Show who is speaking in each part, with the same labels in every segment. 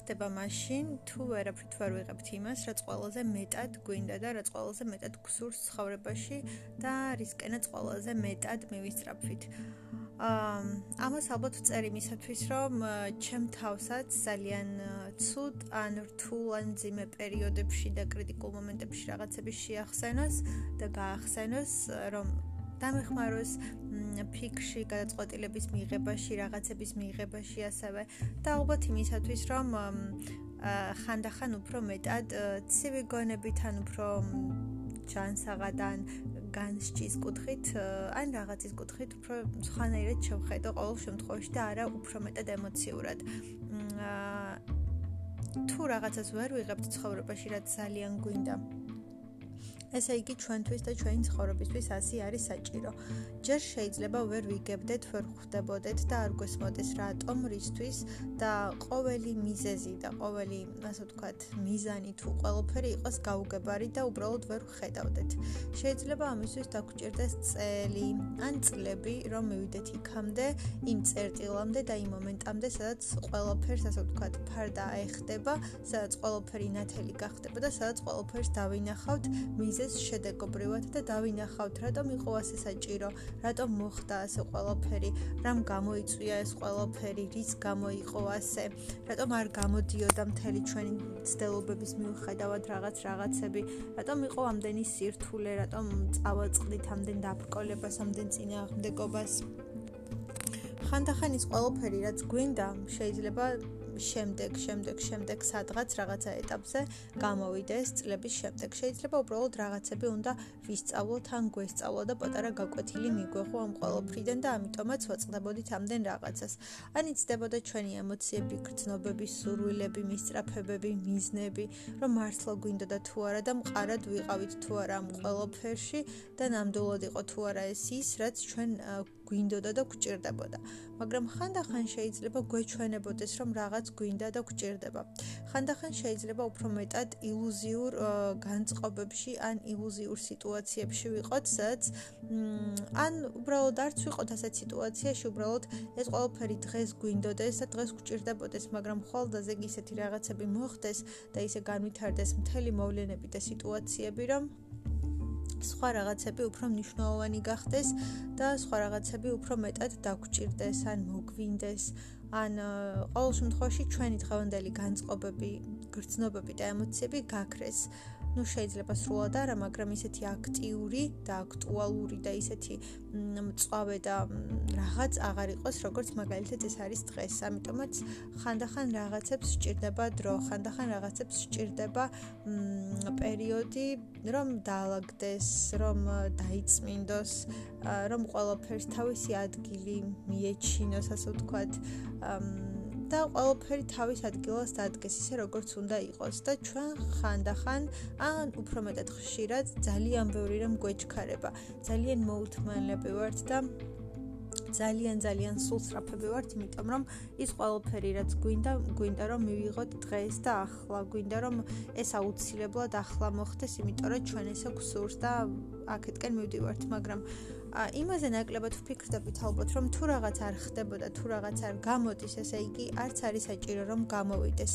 Speaker 1: ხდება მაშინ, თუ ვერაფრით ვერ ვიღებთ იმას, რაც ყველაზე მეტად გვინდა და რაც ყველაზე მეტად გსურს ცხოვრებაში და რისკენაც ყველაზე მეტად მივისწრაფვით. აა ამას ალბათ ვწერი მისათვის, რომ ჩემ თავსაც ძალიან ცუდ ან რთულ ან ძიმე პერიოდებში და კრიტიკულ მომენტებში რაღაცები შეახსენოს და გაახსენოს, რომ დამეხმაროს ფიქში გადაწყვეტილების მიღებაში, რაღაცების მიღებაში ასევე და ალბათ იმისათვის, რომ ხანდახან უფრო მეტად ცივი გონებით ან უფრო ჯანსაღადან განსჭის კუთხით ან რაღაცის კუთხით უფრო სხვანაირად შევხედო ყოველ შემთხვევაში და არა უფრო მეტად ემოციურად. თუ რაღაცას ვერ ვიღებთ ცხოვრებაში, რაც ძალიან გვინდა, ესე იგი ჩვენთვის და ჩვენი ცხოვრებისთვის ასე არის საჭირო. ჯერ შეიძლება ვერ ვიგებდეთ, ვერ ხვდებოდეთ და არ გესმოდეს რატომ რისთვის და ყოველი მიზეზი და ყოველი, ასე ვთქვათ, მიზანი თუ ყველაფერი იყოს გაუგებარი და უბრალოდ ვერ ხედავდეთ. შეიძლება ამისთვის დაგჭირდეს წელი ან წლები, რომ მივიდეთ იქამდე, იმ წერტილამდე და იმ მომენტამდე, სადაც ყველაფერს, ასე ვთქვათ, ფარდა აეხდება, სადაც ყველაფერი ნათელი გახდება და სადაც ყველაფერს დავინახავთ მიზეზი ეს შედეგობრივად და დავინახავთ, რატომ იყო ასე საჭირო, რატომ მოხდა ასე ყველაფერი, რამ გამოიწვია ეს ყველაფერი, რის გამო იყო ასე, რატომ არ გამოდიოდა მთელი ჩვენი ცდელობების მიუხედავად რაღაც რაღაცები, რატომ იყო ამდენი სირთულე, რატომ წავაწყდით ამდენ დაბრკოლებას, ამდენ წინააღმდეგობას. ხანდახან ის ყველაფერი, რაც გვინდა, შეიძლება შემდეგ, შემდეგ, შემდეგ სადღაც რაღაცა ეტაპზე გამოვიდეს წლების შემდეგ. შეიძლება უბრალოდ რაღაცები უნდა ვისწავლოთ ან გვესწავლო და პატარა გაკვეთილი მიგვეღო ამ ყოველფრიდან და ამიტომაც ვაწყდებოდით ამდენ რაღაცას. ან იცდებოდა ჩვენი ემოციები, გრძნობები, სურვილები, მისწრაფებები, მიზნები, რომ მართლა გვინდოდა თუ არა და მყარად ვიყავით თუ არა ამ ყოველფერში და ნამდვილად იყო თუ არა ეს ის, რაც ჩვენ გვინდოდა და გვჭირდებოდა. მაგრამ ხანდახან შეიძლება გვეჩვენებოდეს, რომ რაღაც გვინდა და გვჭირდება. ხანდახან შეიძლება უფრო მეტად ილუზიურ განწყობებში ან ილუზიურ სიტუაციებში ვიყოთ, სადაც ან უბრალოდ არც ვიყოთ ასეთ სიტუაციაში, უბრალოდ ეს ყველაფერი დღეს გვინდოდეს და დღეს გვჭირდებოდეს, მაგრამ ხოლმე ისეთი რაღაცები მოხდეს და ისე განვითარდეს მთელი მოვლენები და სიტუაციები, რომ სხვა რაღაცები უფრო მნიშვნელოვანი გახდეს და სხვა რაღაცები უფრო მეტად დაგჭირდეს ან მოგვინდეს ან ყოველ შემთხვევაში ჩვენი დღევანდელი განწყობები, გრძნობები და ემოციები გაქრეს. Ну შეიძლება სრულად არა, მაგრამ ისეთი აქტიური და აქტუალური და ისეთი მწვავე და რაღაც აღარ იყოს, როგორც მაგალითად ეს არის დღეს. ამიტომაც ხანდახან რაღაცებს სჭირდება დრო, ხანდახან რაღაცებს სჭირდება პერიოდი, რომ დაალაგდეს, რომ დაიწმინდოს, რომ ყველაფერს თავისი ადგილი მიეჩინოს, ასე ვთქვათ. და ყველაფერი თავის ადგილას დადგეს ისე როგორც უნდა იყოს. და ჩვენ ხანდახან ან უფრო მეტად ხშირად ძალიან ბევრი რამ გვეჩქარება. ძალიან მოუთმენლები ვართ და ძალიან ძალიან სულსრაფები ვართ იმიტომ რომ ის ყველაფერი რაც გვინდა გვინდა რომ მივიღოთ დღეს და ახლა. გვინდა რომ ეს აუცილებლად ახლა მოხდეს იმიტომ რომ ჩვენ ესე გვსურს და აქეთკენ მივდივართ მაგრამ იმაზე ნაკლებად ვფიქრდებით ალბათ რომ თუ რაღაც არ ხდებოდა თუ რაღაც არ გამოდის ესე იგი არც არის საჭირო რომ გამოვიდეს.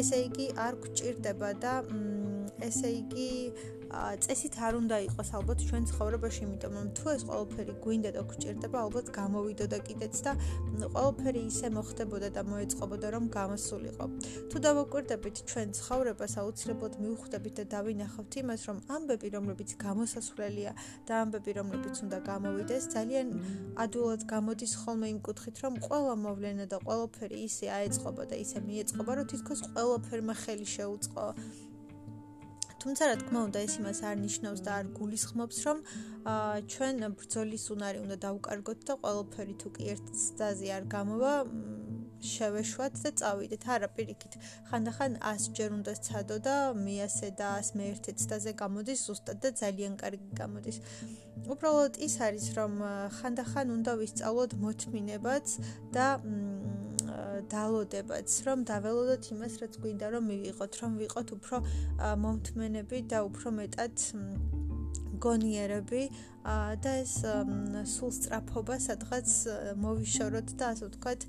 Speaker 1: ესე იგი არ გვჭირდება და ესე იგი წესით არ უნდა იყოს ალბათ ჩვენ ცხოვრებაში, იმიტომ რომ თუ ეს ყველაფერი გვინდა და გვჭირდება, ალბათ გამოვიდოდა კიდეც და ყველაფერი ისე მოხდებოდა და მოეწყობოდა რომ გამოსულიყო. თუ დავაკვირდებით ჩვენ ცხოვრებას, აუცილებლად მივხვდებით და დავინახავთ იმას, რომ ამბები, რომლებიც გამოსასვლელია და ამბები, რომლებიც უნდა გამოვიდეს, ძალიან ადვილად გამოდის ხოლმე იმ კუთხით, რომ ყველა მოვლენა და ყველაფერი ისე აეწყობა და ისე მიეწყობა, რომ თითქოს ყველაფერმა ხელი შეუწყო. თუმცა რა თქმა უნდა ეს იმას არ ნიშნავს და არ გულისხმობს რომ ჩვენ ბრძოლის უნარი უნდა დაუკარგოთ და ყველაფერი თუ კი ერთ სტაზე არ გამოვა შევეშვათ და წავიდეთ არა პირიქით ხანდახან 100 ჯერ უნდა ცადო და მეასე და 100 მე-1 სტაზე გამოდის ზუსტად და ძალიან კარგი გამოდის. უბრალოდ ის არის რომ ხანდახან უნდა ვისწავლოთ მოთმინებაც და დალოდებაც, რომ დაველოდოთ იმას, რაც გვინდა რომ მივიღოთ, რომ ვიყოთ უფრო მომთმენები და უფრო მეტად გონიერები და ეს სულ სწრაფობა სადღაც მოვიშოროთ და ასე ვთქვათ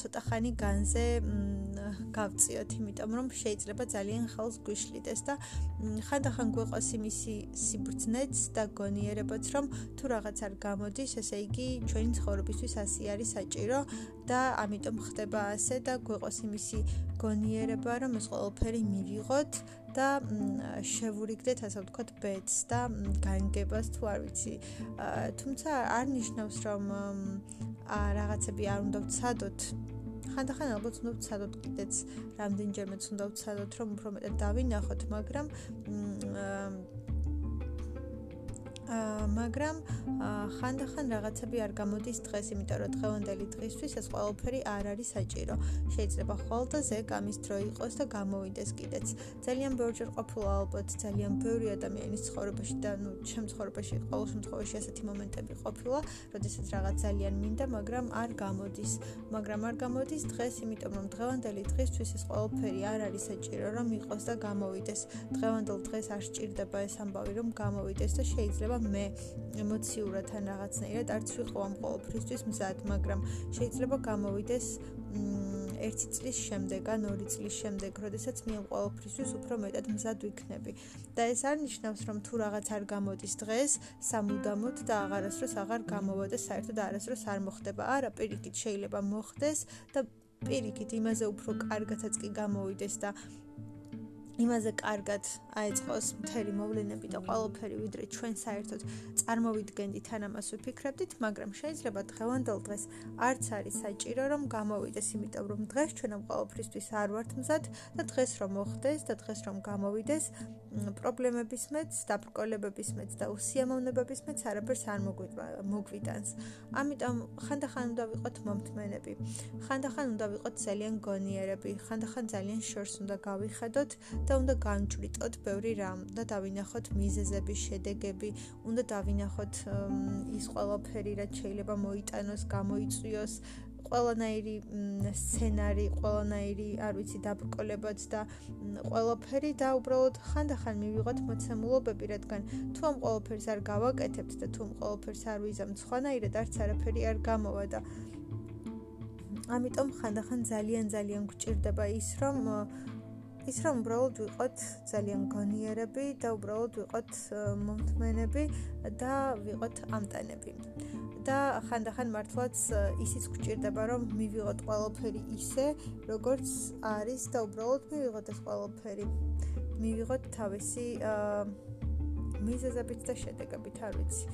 Speaker 1: ცოტა ხანი განზე გავწიოთ, იმიტომ რომ შეიძლება ძალიან ხელს გვიშლიდეს და ხანდახან გვეყოს იმისი სიბრძნეც და გონიერებაც რომ თუ რაღაც არ გამოდის, ესე იგი ჩვენი ცხოვრებისთვის ასე არის საჭირო და ამიტომ ხდება ასე და გვეყოს იმისი გონიერება რომ ეს ყველაფერი მივიღოთ და შევურიგდეთ ასე ვთქვათ ბედს და განგებას თუ არ ვიცი. თუმცა არ ნიშნავს რომ რაღაცები არ უნდა ვცადოთ. ხანდახან ალბათ უნდა ვცადოთ კიდეც რამდენჯერმეც უნდა ვცადოთ რომ უფრო მეტად დავინახოთ, მაგრამ მაგრამ ხანდახან რაღაცები არ გამოდის დღეს, იმიტომ რომ დღევანდელი დღისთვის ეს ყველაფერი არ არის საჭირო. შეიძლება ხოლმე გამის დრო იყოს და გამოვიდეს კიდეც. ძალიან ბევრჯერ ყოფილა ალბათ ძალიან ბევრი ადამიანის ცხოვრებაში და ნუ ჩემ ცხოვრებაში ყოველ შემთხვევაში ასეთი მომენტები ყოფილა, როდესაც რაღაც ძალიან მინდა, მაგრამ არ გამოდის. მაგრამ არ გამოდის დღეს, იმიტომ რომ დღევანდელი დღისთვის ეს ყველაფერი არ არის საჭირო, რომ იყოს და გამოვიდეს. დღევანდელ დღეს არ სჭირდება ეს ამბავი, რომ გამოვიდეს და შეიძლება მე ემოციურად ან რაღაცნაირად არც ვიყო ამ ყოველფრისთვის მზად, მაგრამ შეიძლება გამოვიდეს ერთი წლის შემდეგ ან ორი წლის შემდეგ, როდესაც მე ამ ყოველფრისთვის უფრო მეტად მზად ვიქნები. და ეს არ ნიშნავს, რომ თუ რაღაც არ გამოდის დღეს, სამუდამოდ და აღარასდროს აღარ გამოვა და საერთოდ არასდროს არ მოხდება. არა, პირიქით შეიძლება მოხდეს და პირიქით იმაზე უფრო კარგათაც კი გამოვიდეს და იმაზე კარგად აეწყოს მთელი მოვლენები და ყველაფერი ვიდრე ჩვენ საერთოდ წარმოვიდგენდით ან ამას ვფიქრებდით, მაგრამ შეიძლება დღევანდელ დღეს არც არის საჭირო რომ გამოვიდეს, იმიტომ რომ დღეს ჩვენ ამ ყველაფრისთვის არ ვართ მზად და დღეს რომ მოხდეს და დღეს რომ გამოვიდეს, პრობლემების მეც, დაბრკოლებების მეც და უსიამოვნებების მეც არაფერს არ მოგვიტანს. ამიტომ ხანდახან უნდა ვიყოთ მომთმენები. ხანდახან უნდა ვიყოთ ძალიან გონიერები, ხანდახან ძალიან შორს უნდა გავიხედოთ და უნდა განჭრიტოთ ბევრი რამ და დავინახოთ მიზეზები, შედეგები, უნდა დავინახოთ ის ყველაფერი, რაც შეიძლება მოიტანოს, გამოიწვიოს ყველანაირი სცენარი, ყველანაირი, არ ვიცი, დაბრკოლებაც და ყველაფერი და უბრალოდ ხანდახან მივიღოთ მოცემულობები, რადგან თუ ამ ყველაფერს არ გავაკეთებთ და თუ ამ ყველაფერს არ ვიზამ სხვანაირად არც არაფერი არ გამოვა და ამიტომ ხანდახან ძალიან ძალიან გვჭირდება ის, რომ ის რომ უბრალოდ ვიყოთ ძალიან გონიერები და უბრალოდ ვიყოთ მომთმენები და ვიყოთ ამტანები. და ხანდახან მართლაც ისიც გვჭირდება რომ მივიღოთ ყველაფერი ისე, როგორც არის და უბრალოდ მივიღოთ ეს ყველაფერი. მივიღოთ თავისი მიზეზებით და შედეგებით, არ ვიცი.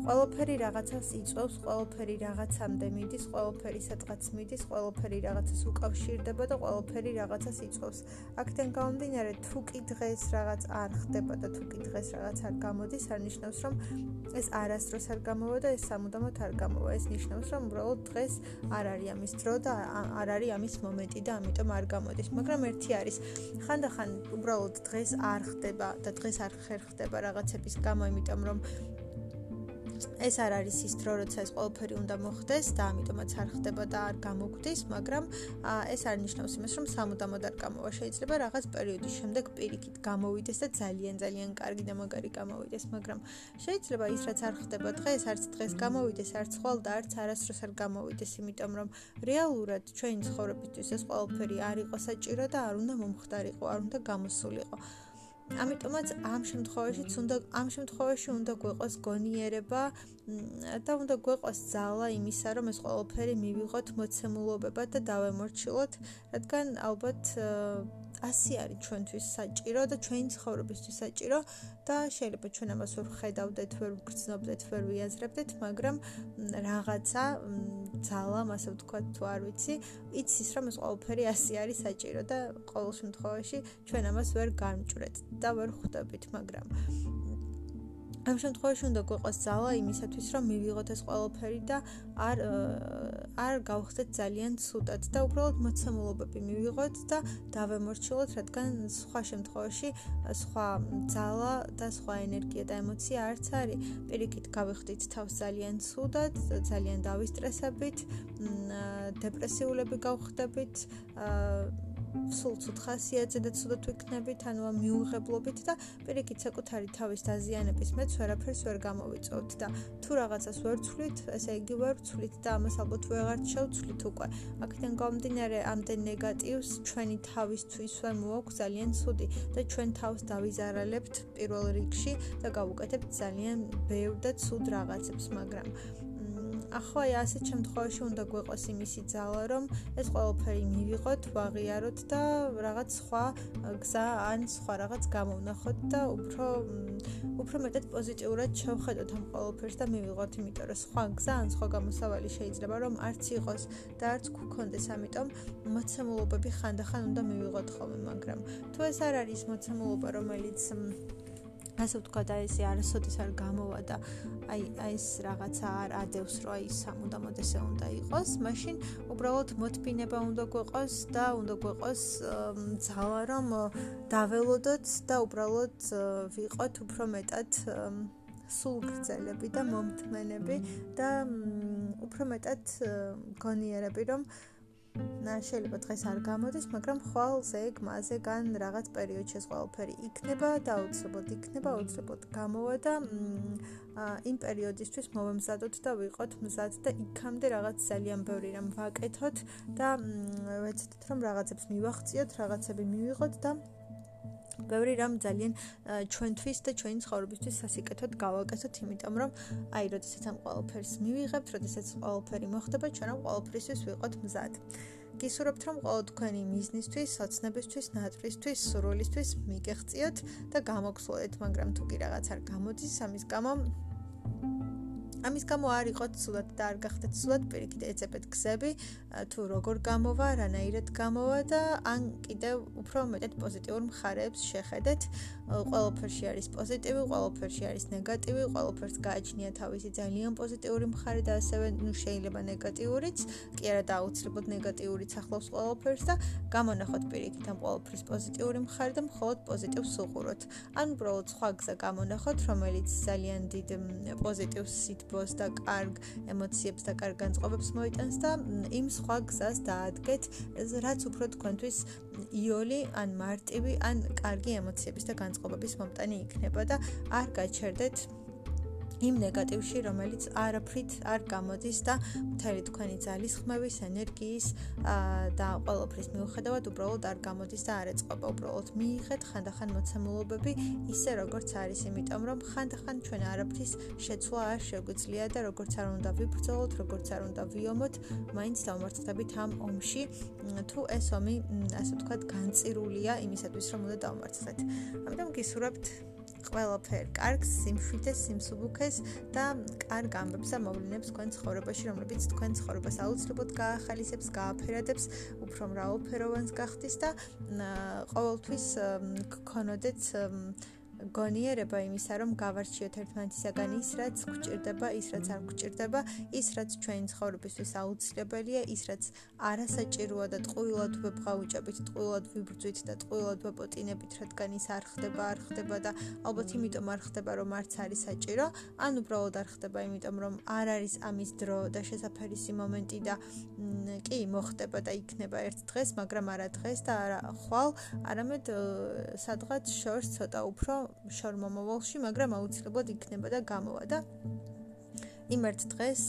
Speaker 1: ყველაფერი რაღაცას იწვევს, ყველაფერი რაღაცამდე მიდის, ყველაფერი სადღაც მიდის, ყველაფერი რაღაცას უკავშირდება და ყველაფერი რაღაცას იწვევს. აქედან გამომდინარე, თუ კი დღეს რაღაც არ ხდება და თუ კი დღეს რაღაც არ გამოდის, არნიშნავს, რომ ეს არასდროს არ გამოვა და ეს სამუდამოდ არ გამოვა. ეს ნიშნავს, რომ უბრალოდ დღეს არ არის ამის დრო და არ არის ამის მომენტი და ამიტომ არ გამოდის. მაგრამ ერთი არის, ხანდახან უბრალოდ დღეს არ ხდება და დღეს არ ხერხდება რაღაცების გამო, იმიტომ რომ ეს არ არის ის დრო, როცა ეს ყველაფერი უნდა მოხდეს და ამიტომაც არ ხდება და არ გამოგვდის, მაგრამ ეს არ ნიშნავს იმას, რომ სამუდამოდ არ გამოვა. შეიძლება რაღაც პერიოდის შემდეგ პირიქით გამოვიდეს და ძალიან ძალიან კარგი და მაგარი გამოვიდეს, მაგრამ შეიძლება ის რაც არ ხდება დღეს, არც დღეს გამოვიდეს, არც ხვალ და არც არასდროს არ გამოვიდეს, იმიტომ რომ რეალურად ჩვენი ცხოვრებისთვის ეს ყველაფერი არ იყო საჭირო და არ უნდა მომხდარიყო, არ უნდა გამოსულიყო. ამიტომაც ამ შემთხვევაშიც უნდა ამ შემთხვევაში უნდა გვეყოს გონიერება და უნდა გვეყოს ძალა იმისა, რომ ეს ყველაფერი მივიღოთ მოცემულობებად და დავემორჩილოთ, რადგან ალბათ ასე არის ჩვენთვის საჭირო და ჩვენი ცხოვრებისთვის საჭირო და შეიძლება ჩვენ ამას ვერ ხედავდეთ, ვერ ვგრძნობდეთ, ვერ ვიაზრებდეთ, მაგრამ რაღაცა ძალა, ასე ვთქვათ, თუ არ ვიცი, იცის რომ ეს ყველაფერი ასე არის საჭირო და ყოველ შემთხვევაში ჩვენ ამას ვერ გამჭრეთ და ვერ ხვდებით, მაგრამ ამ შემთხვევაში უნდა გვეყოს ძალა იმისათვის, რომ მივიღოთ ეს ყველაფერი და არ არ გავხდეთ ძალიან ცუდად და უბრალოდ მოცემულობები მივიღოთ და დავემორჩილოთ, რადგან სხვა შემთხვევაში სხვა ძალა და სხვა ენერგია და ემოცია არც არის. პირიქით გავიხდით თავს ძალიან ცუდად, ძალიან დავისტრესებით, დეპრესიულები გავხდებით, სულ ცუდ ხასიათზე და ცუდად ვიქნებით, ანუ ამ მიუღებლობით და პირიქით საკუთარი თავის დაზიანების მეც ვერაფერს ვერ გამოვიწევთ და თუ რაღაცას ვერ ცვლით, ესე იგი ვერ ცვლით და ამას ალბათ ვეღარ შევცვლით უკვე. აქედან გამომდინარე, ამდენ ნეგატივს ჩვენი თავისთვის ვერ მოაქვს ძალიან ცუდი და ჩვენ თავს დავიზარალებთ პირველ რიგში და გავუკეთებთ ძალიან ბევრ და ცუდ რაღაცებს, მაგრამ ახლა აი ასეთ შემთხვევაში უნდა გვეყოს იმისი ძალა, რომ ეს ყველაფერი მივიღოთ, ვაღიაროთ და რაღაც სხვა გზა ან სხვა რაღაც გამოვნახოთ და უფრო უფრო მეტად პოზიტიურად შევხედოთ ამ ყველაფერს და მივიღოთ, იმიტომ რომ სხვა გზა ან სხვა გამოსავალი შეიძლება რომ არც იყოს და არც გქონდეს, ამიტომ მოცემულობები ხანდახან უნდა მივიღოთ ხოლმე, მაგრამ თუ ეს არ არის მოცემულობა, რომელიც ასე ვთქვა და ესე არასოდეს არ გამოვა და აი აი ეს რაღაცა არ ადევს რომ აი სამუდამოდ ესე უნდა იყოს. მაშინ უბრალოდ მოთბინება უნდა გვეყოს და უნდა გვეყოს ძალა რომ დაველოდოთ და უბრალოდ ვიყოთ უფრო მეტად სულგრძელები და მომთმენები და უფრო მეტად გონიერები რომ შეიძლება დღეს არ გამოდის, მაგრამ ხვალ ზეგ მასე გან რაღაც პერიოდში ყველაფერი იქნება და აუცილებლად იქნება, აუცილებლად გამოვა და იმ პერიოდისთვის მოვემზადოთ და ვიყოთ მზად და იქამდე რაღაც ძალიან ბევრი რამ ვაკეთოთ და ვეცდით რომ რაღაცებს მივახციოთ, რაღაცები მივიღოთ და ბევრი რამ ძალიან ჩვენთვის და ჩვენი ცხოვრებისთვის სასიკეთოდ გავაკეთოთ, იმიტომ რომ აი, როდესაც ამ ყველაფერს მივიღებთ, როდესაც ყველაფერი მოხდება, ჩვენ ამ ყველაფრისთვის ვიყოთ მზად. გისურვებთ, რომ ყოველ თქვენი მიზნისთვის, სოცნებისთვის, ნატრისთვის, სურვილისთვის მიგეღწიოთ და გამოგხსოვეთ, მაგრამ თუ კი რაღაც არ გამოდის, ამის გამო ამის გამო არ იყოთ სულად და არ გახდეთ სულად პირიქით ეცებეთ გზები თუ როგორ გამოვა, რანაირად გამოვა და ან კიდევ უფრო მეტად პოზიტიურ მხარეებს შეხედეთ. ყველაფერში არის პოზიტივი, ყველაფერში არის ნეგატივი, ყველაფერს გააჩნია თავისი ძალიან პოზიტიური მხარე და ასევე ნუ შეიძლება ნეგატიურიც, კი არა დაუცილებლად ნეგატიურიც ახლავს ყველაფერს და გამონახოთ პირიქით ამ ყველაფრის პოზიტიური მხარე და მხოლოდ პოზიტივს უყუროთ. ან უბრალოდ სხვა გზა გამონახოთ, რომელიც ძალიან დიდ პოზიტივს სიტბოს და კარგ ემოციებს და კარგ განწყობებს მოიტანს და იმ სხვა გზას დაადგეთ, რაც უფრო თქვენთვის იოლი ან მარტივი ან კარგი ემოციების და განწყობების მომტანი იქნება და არ გაჩერდეთ იმ ნეგატივში, რომელიც არაფრით არ გამოდის და მთელი თქვენი ძალის ხმების, ენერგიის და ყოველფრის მიუხედავად უბრალოდ არ გამოდის და არ ეწყობა. უბრალოდ მიიღეთ ხანდახან მოცემულობები ისე როგორც არის, იმიტომ რომ ხანდახან ჩვენ არაფრის შეცვლა არ შეგვიძლია და როგორც არ უნდა ვიბრძოლოთ, როგორც არ უნდა ვიომოთ, მაინც დავმარცხდებით ამ ომში, თუ ეს ომი, ასე ვთქვათ, განწირულია იმისათვის, რომ უნდა დავმარცხდეთ. ამიტომ გისურვებთ ყველაფერ კარგს, სიმშვიდეს, სიმსუბუქეს და კარგ ამბებს და მოვლენებს თქვენ ცხოვრებაში, რომლებიც თქვენ ცხოვრებას აუცილებლად გაახალისებს, გააფერადებს, უფრო მრავალფეროვანს გახდის და ყოველთვის გქონოდეთ გონიერება იმისა, რომ გავარჩიოთ ერთმანეთისაგან ის, რაც გვჭირდება, ის, რაც არ გვჭირდება, ის, რაც ჩვენი ცხოვრებისთვის აუცილებელია, ის, რაც არასაჭიროა და ტყუილად ვებღაუჭებით, ტყუილად ვიბრძვით და ტყუილად ვაპოტინებით, რადგან ის არ ხდება, არ ხდება და ალბათ იმიტომ არ ხდება, რომ არც არის საჭირო, ან უბრალოდ არ ხდება, იმიტომ რომ არ არის ამის დრო და შესაძფერისი მომენტი და კი მოხდება და იქნება ერთ დღეს, მაგრამ არა დღეს და არა ხვალ, არამედ სადღაც შორს ცოტა უფრო შორმომავალში, მაგრამ აუცილებლად იქნება და გამოვა და იმერთ დღეს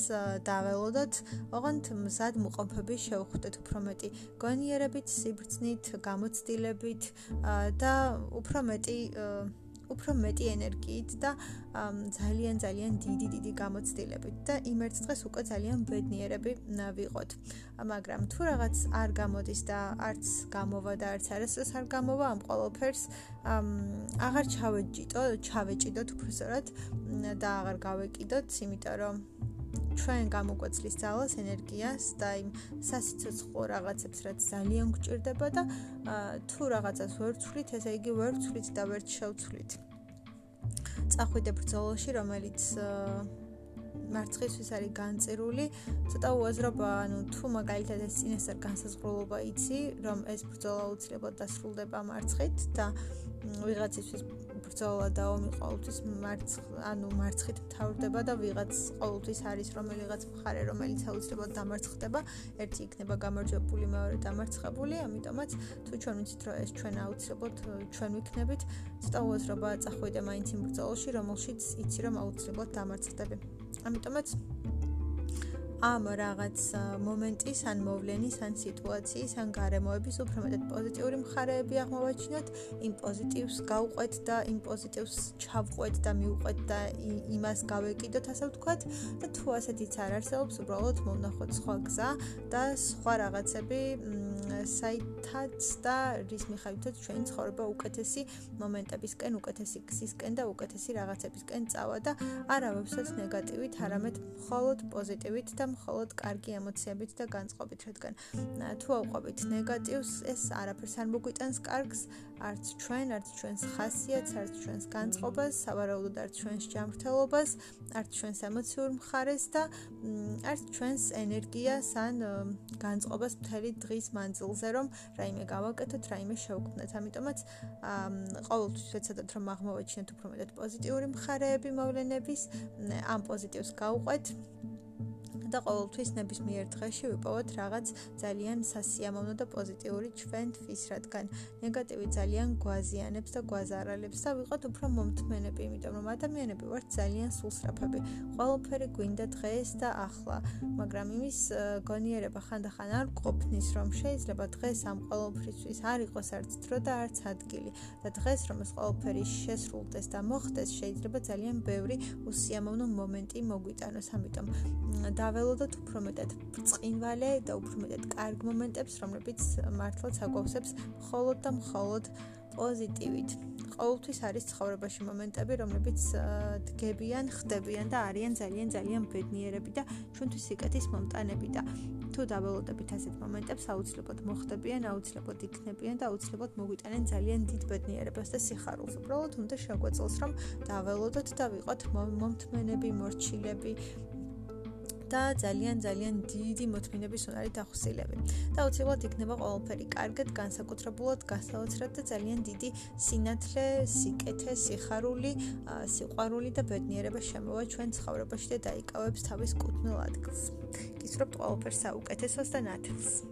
Speaker 1: დაველოდოთ, ოღონდ მზად მოყოფები შევხვდეთ უფრო მეტი გონიერებით, სიბრძნით, გამოცდილებით და უფრო მეტი უფრო მეტი ენერგიით და ძალიან ძალიან დიდი დიდი გამოცდილებით და იმერთ დღეს უკვე ძალიან ბედნიერები ვიყოთ. მაგრამ თუ რაღაც არ გამოდის და არც გამოვა და არც არასდროს არ გამოვა ამ ყოველფერს აღარ ჩავეჭიდო, ჩავეჭიდოთ უბრალოდ და აღარ გავეკიდოთ, იმიტომ რომ ჩვენ გამოგვეცლის ძალას, ენერგიას და იმ სასიცოცხლო რაღაცებს, რაც ძალიან გვჭირდება და თუ რაღაცას ვერ ვცვლით, ესე იგი ვერ ვცვლით და ვერ შევცვლით. წახვიდე ბრძოლაში, რომელიც მარცხისთვის არის განწირული, ცოტა უაზრობა, ანუ თუ მაგალითად ეს წინასწარ განსაზღვრულობა იცი, რომ ეს ბრძოლა უცლებად დასრულდება მარცხით და ვიღაცისთვის ბრძოლა და ომი ყოველთვის მარცხ ანუ მარცხით მთავრდება და ვიღაც ყოველთვის არის რომელიღაც მხარე რომელიც აუცილებლად დამარცხდება. ერთი იქნება გამარჯვებული მეორე დამარცხებული ამიტომაც თუ ჩვენ ვიცით რომ ეს ჩვენ აუცილებლად ჩვენ ვიქნებით ცოტა უაზრობა წახვიდე მაინც იმ ბრძოლაში რომელშიც იცი რომ აუცილებლად დამარცხდები. ამიტომაც ამ რაღაც მომენტის ან მოვლენის ან სიტუაციის ან გარემოების უფრო მეტად პოზიტიური მხარეები აღმოვაჩინოთ, იმ პოზიტივს გავყვეთ და იმ პოზიტივს ჩავყვეთ და მიუყვეთ და იმას გავეკიდოთ, ასე ვთქვათ, და თუ ასეთიც არ არსებობს, უბრალოდ მოვნახოთ სხვა გზა და სხვა რაღაცები საითაც და რის მიხედვითაც ჩვენი ცხოვრება უკეთესი მომენტებისკენ, უკეთესი გზისკენ და უკეთესი რაღაცებისკენ წავა და არა ვებსაც ნეგატივით, არამედ მხოლოდ პოზიტივით და მხოლოდ კარგი ემოციებით და განწყობით, რადგან თუ აყვებით ნეგატივს, ეს არაფერს არ მოგვიტანს კარგს, არც ჩვენ, არც ჩვენს ხასიათს, არც ჩვენს განწყობას, სავარაუდოდ არც ჩვენს ჯანმრთელობას, არც ჩვენს ემოციურ მხარეს და არც ჩვენს ენერგიას ან განწყობას მთელი დღის მანძილზე, რომ რაიმე გავაკეთოთ, რაიმე შევქმნათ. ამიტომაც ყოველთვის ვეცადოთ, რომ აღმოვაჩინოთ უფრო მეტად პოზიტიური მხარეები მოვლენების, ამ პოზიტივს გავყვეთ. და ყოველთვის ნებისმიერ დღეში ვიპოვოთ რაღაც ძალიან სასიამოვნო და პოზიტიური ჩვენთვის, რადგან ნეგატივი ძალიან გვაზიანებს და გვაზარალებს და ვიყოთ უფრო მომთმენები, იმიტომ რომ ადამიანები ვართ ძალიან სულსრაფები. ყველაფერი გვინდა დღეს და ახლა, მაგრამ იმის გონიერება ხანდახან არ ყოფნის, რომ შეიძლება დღეს ამ ყველაფრისთვის არ იყოს არც დრო და არც ადგილი. და დღეს რომ ეს ყველაფერი შესრულდეს და მოხდეს, შეიძლება ძალიან ბევრი უსიამოვნო მომენტი მოგვიტანოს, ამიტომ დავე ველოდოთ უფრო მეტად ბრწყინვალე და უფრო მეტად კარგ მომენტებს, რომლებიც მართლაც აგვავსებს მხოლოდ და მხოლოდ პოზიტივით. ყოველთვის არის ცხოვრებაში მომენტები, რომლებიც დგებიან, ხდებიან და არიან ძალიან ძალიან ბედნიერები და ჩვენთვის სიკეთის მომტანები და თუ დაველოდებით ასეთ მომენტებს, აუცილებლად მოხდებიან, აუცილებლად იქნებიან და აუცილებლად მოგვიტანენ ძალიან დიდ ბედნიერებას და სიხარულს. უბრალოდ უნდა შეგვეწელს, რომ დაველოდოთ და ვიყოთ მომთმენები, მორჩილები, და ძალიან ძალიან დიდი მოთმინების უნარი დახსილები. და უცებად იქნება ყველაფერი კარგად, განსაკუთრებულად გასაოცრად და ძალიან დიდი სინათლე, სიკეთე, სიხარული, სიყვარული და ბედნიერება შემოვა ჩვენ ცხოვრებაში და დაიკავებს თავის კუთვნილ ადგილს. გისურვებთ ყველაფერს საუკეთესოს და ნათელს.